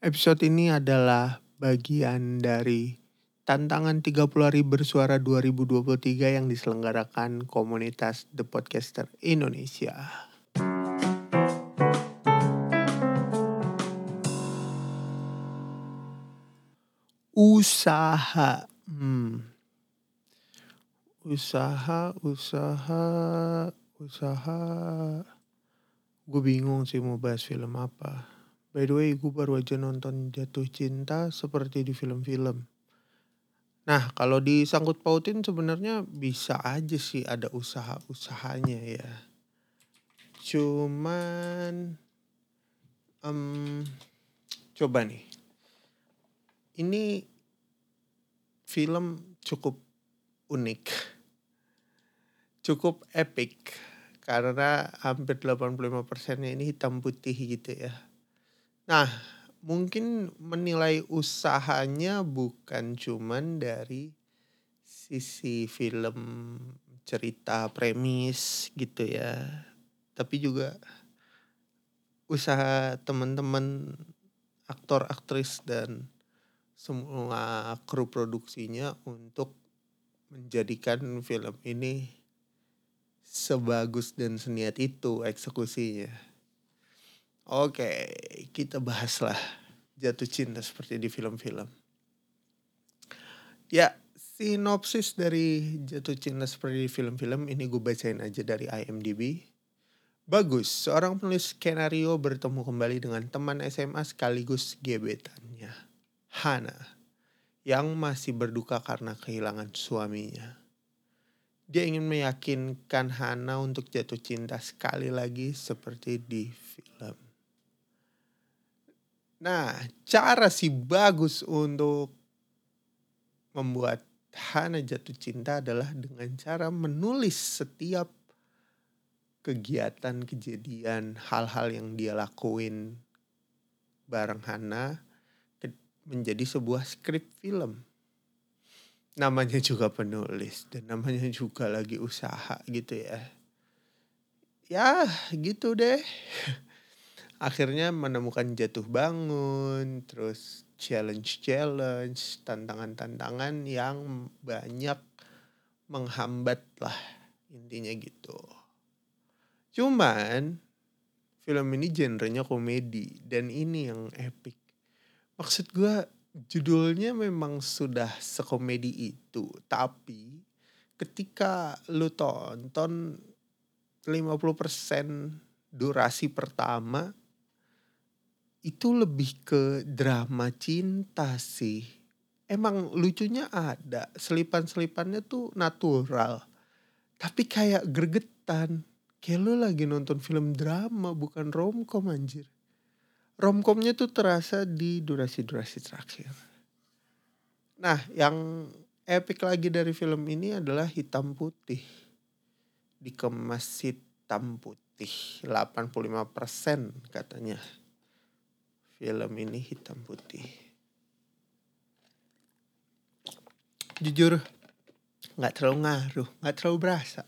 Episode ini adalah bagian dari tantangan 30 hari bersuara 2023 yang diselenggarakan komunitas The Podcaster Indonesia. Usaha. Hmm. Usaha, usaha, usaha. Gue bingung sih mau bahas film apa. By the way, gue baru aja nonton Jatuh Cinta seperti di film-film. Nah, kalau disangkut pautin sebenarnya bisa aja sih ada usaha-usahanya ya. Cuman, um, coba nih. Ini film cukup unik. Cukup epic. Karena hampir 85%-nya ini hitam putih gitu ya. Nah, mungkin menilai usahanya bukan cuman dari sisi film cerita premis gitu ya. Tapi juga usaha teman-teman aktor, aktris dan semua kru produksinya untuk menjadikan film ini sebagus dan seniat itu eksekusinya. Oke, kita bahaslah jatuh cinta seperti di film-film. Ya, sinopsis dari jatuh cinta seperti di film-film ini gue bacain aja dari IMDb. Bagus, seorang penulis skenario bertemu kembali dengan teman SMA sekaligus gebetannya. Hana yang masih berduka karena kehilangan suaminya. Dia ingin meyakinkan Hana untuk jatuh cinta sekali lagi seperti di film. Nah, cara si bagus untuk membuat Hana jatuh cinta adalah dengan cara menulis setiap kegiatan, kejadian, hal-hal yang dia lakuin bareng Hana menjadi sebuah skrip film. Namanya juga penulis dan namanya juga lagi usaha gitu ya. Ya gitu deh. Akhirnya menemukan jatuh bangun, terus challenge-challenge, tantangan-tantangan yang banyak menghambat lah intinya gitu. Cuman film ini genrenya komedi dan ini yang epic maksud gue judulnya memang sudah sekomedi itu tapi ketika lu tonton 50% durasi pertama itu lebih ke drama cinta sih emang lucunya ada selipan-selipannya tuh natural tapi kayak gregetan kayak lu lagi nonton film drama bukan romcom anjir romcomnya tuh terasa di durasi-durasi terakhir. Nah, yang epic lagi dari film ini adalah hitam putih. Dikemas hitam putih 85% katanya. Film ini hitam putih. Jujur nggak terlalu ngaruh, nggak terlalu berasa.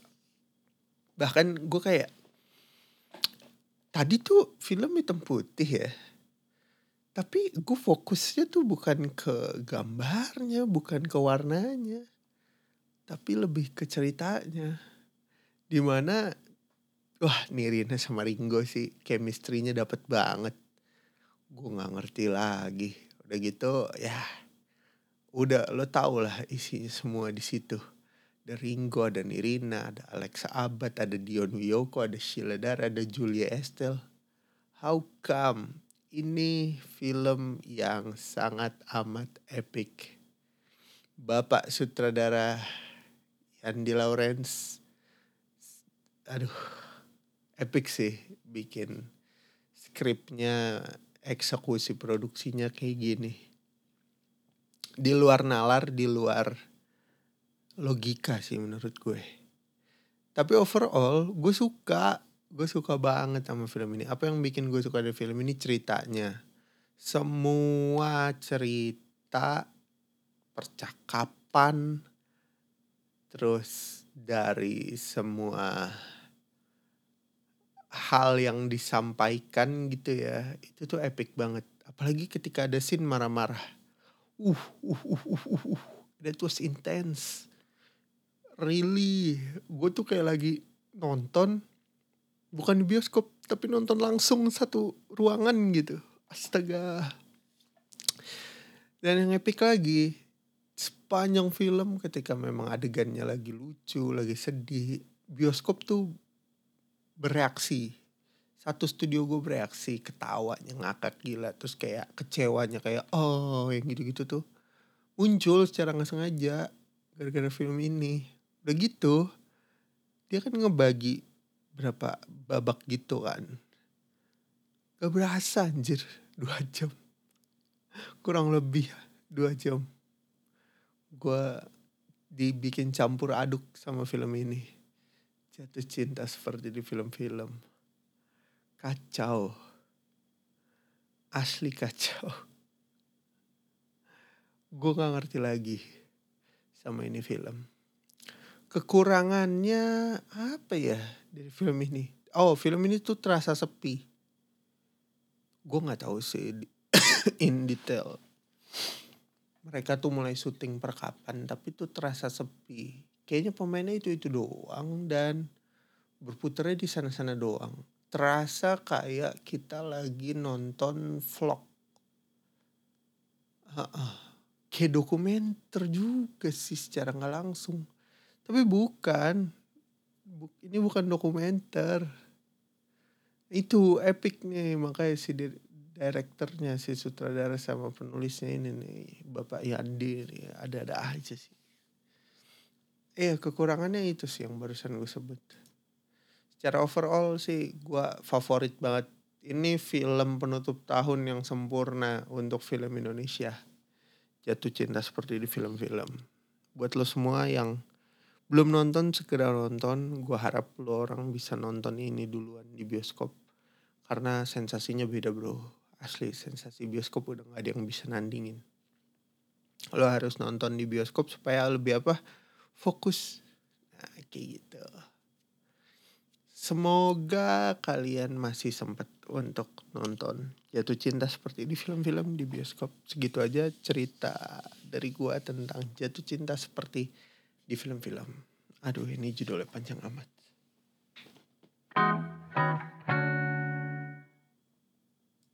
Bahkan gue kayak tadi tuh film hitam putih ya. Tapi gue fokusnya tuh bukan ke gambarnya, bukan ke warnanya. Tapi lebih ke ceritanya. Di mana, wah Nirina sama Ringo sih chemistry-nya dapet banget. Gue gak ngerti lagi. Udah gitu ya udah lo tau lah isinya semua di situ ada Ringo, ada Nirina, ada Alexa Abad, ada Dion Wiyoko, ada Sheila Dara, ada Julia Estelle. How come ini film yang sangat amat epic. Bapak sutradara Andy Lawrence, aduh, epic sih bikin skripnya, eksekusi produksinya kayak gini. Di luar nalar, di luar logika sih menurut gue. Tapi overall gue suka, gue suka banget sama film ini. Apa yang bikin gue suka dari film ini ceritanya. Semua cerita, percakapan, terus dari semua hal yang disampaikan gitu ya, itu tuh epic banget. apalagi ketika ada scene marah-marah. Uh uh uh uh uh, uh. that was intense. Really? Gue tuh kayak lagi nonton bukan di bioskop tapi nonton langsung satu ruangan gitu. Astaga. Dan yang epic lagi sepanjang film ketika memang adegannya lagi lucu lagi sedih bioskop tuh bereaksi. Satu studio gue bereaksi ketawanya ngakak gila terus kayak kecewanya kayak oh yang gitu-gitu tuh muncul secara nggak sengaja gara-gara film ini. Udah gitu dia kan ngebagi berapa babak gitu kan. Gak berasa anjir dua jam. Kurang lebih dua jam. Gue dibikin campur aduk sama film ini jatuh cinta seperti di film-film. Kacau. Asli kacau. Gue gak ngerti lagi sama ini film. Kekurangannya apa ya dari film ini? Oh film ini tuh terasa sepi. Gue nggak tahu sih in detail. Mereka tuh mulai syuting per kapan tapi tuh terasa sepi kayaknya pemainnya itu itu doang dan berputarnya di sana-sana doang terasa kayak kita lagi nonton vlog. Uh, uh, kayak dokumenter juga sih secara nggak langsung. Tapi bukan. Buk, ini bukan dokumenter. Itu epic nih makanya si direkturnya si sutradara sama penulisnya ini nih Bapak Yandi nih ada-ada aja sih. Eh kekurangannya itu sih yang barusan gue sebut. Secara overall sih gue favorit banget. Ini film penutup tahun yang sempurna untuk film Indonesia. Jatuh cinta seperti di film-film. Buat lo semua yang belum nonton segera nonton. Gue harap lo orang bisa nonton ini duluan di bioskop. Karena sensasinya beda bro. Asli sensasi bioskop udah gak ada yang bisa nandingin. Lo harus nonton di bioskop supaya lebih apa fokus nah, kayak gitu Semoga kalian masih sempat untuk nonton jatuh cinta seperti di film-film di bioskop. Segitu aja cerita dari gua tentang jatuh cinta seperti di film-film. Aduh ini judulnya panjang amat.